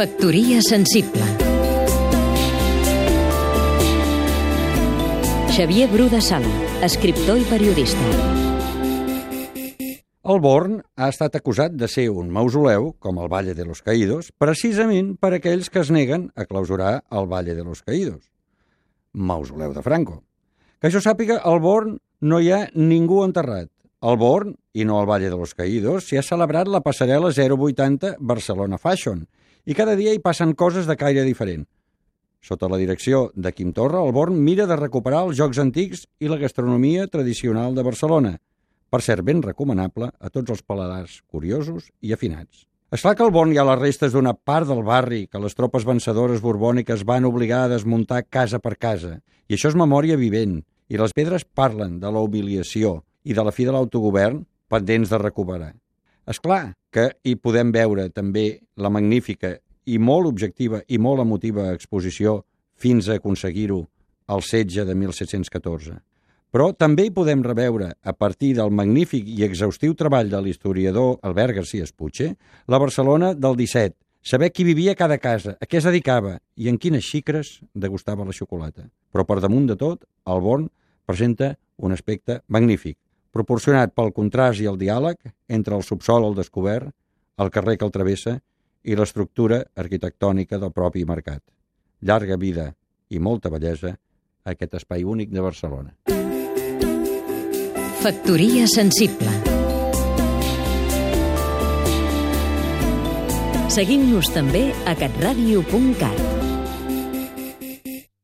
Factoria sensible Xavier Bru de Sala, escriptor i periodista. El Born ha estat acusat de ser un mausoleu, com el Valle de los Caídos, precisament per aquells que es neguen a clausurar el Valle de los Caídos. Mausoleu de Franco. Que jo sàpiga, al Born no hi ha ningú enterrat. Al Born, i no al Valle de los Caídos, s'hi ha celebrat la passarel·la 080 Barcelona Fashion, i cada dia hi passen coses de caire diferent. Sota la direcció de Quim Torra, el Born mira de recuperar els jocs antics i la gastronomia tradicional de Barcelona, per ser ben recomanable a tots els paladars curiosos i afinats. És clar que al Born hi ha les restes d'una part del barri que les tropes vencedores borbòniques van obligar a desmuntar casa per casa, i això és memòria vivent, i les pedres parlen de la humiliació i de la fi de l'autogovern pendents de recuperar. És clar que hi podem veure també la magnífica i molt objectiva i molt emotiva exposició fins a aconseguir-ho al setge de 1714. Però també hi podem reveure, a partir del magnífic i exhaustiu treball de l'historiador Albert García Espuche, la Barcelona del 17, saber qui vivia a cada casa, a què es dedicava i en quines xicres degustava la xocolata. Però per damunt de tot, el Born presenta un aspecte magnífic, proporcionat pel contrast i el diàleg entre el subsol al descobert, el carrer que el travessa i l'estructura arquitectònica del propi mercat. Llarga vida i molta bellesa a aquest espai únic de Barcelona. Factoria sensible Seguim-nos també a catradio.cat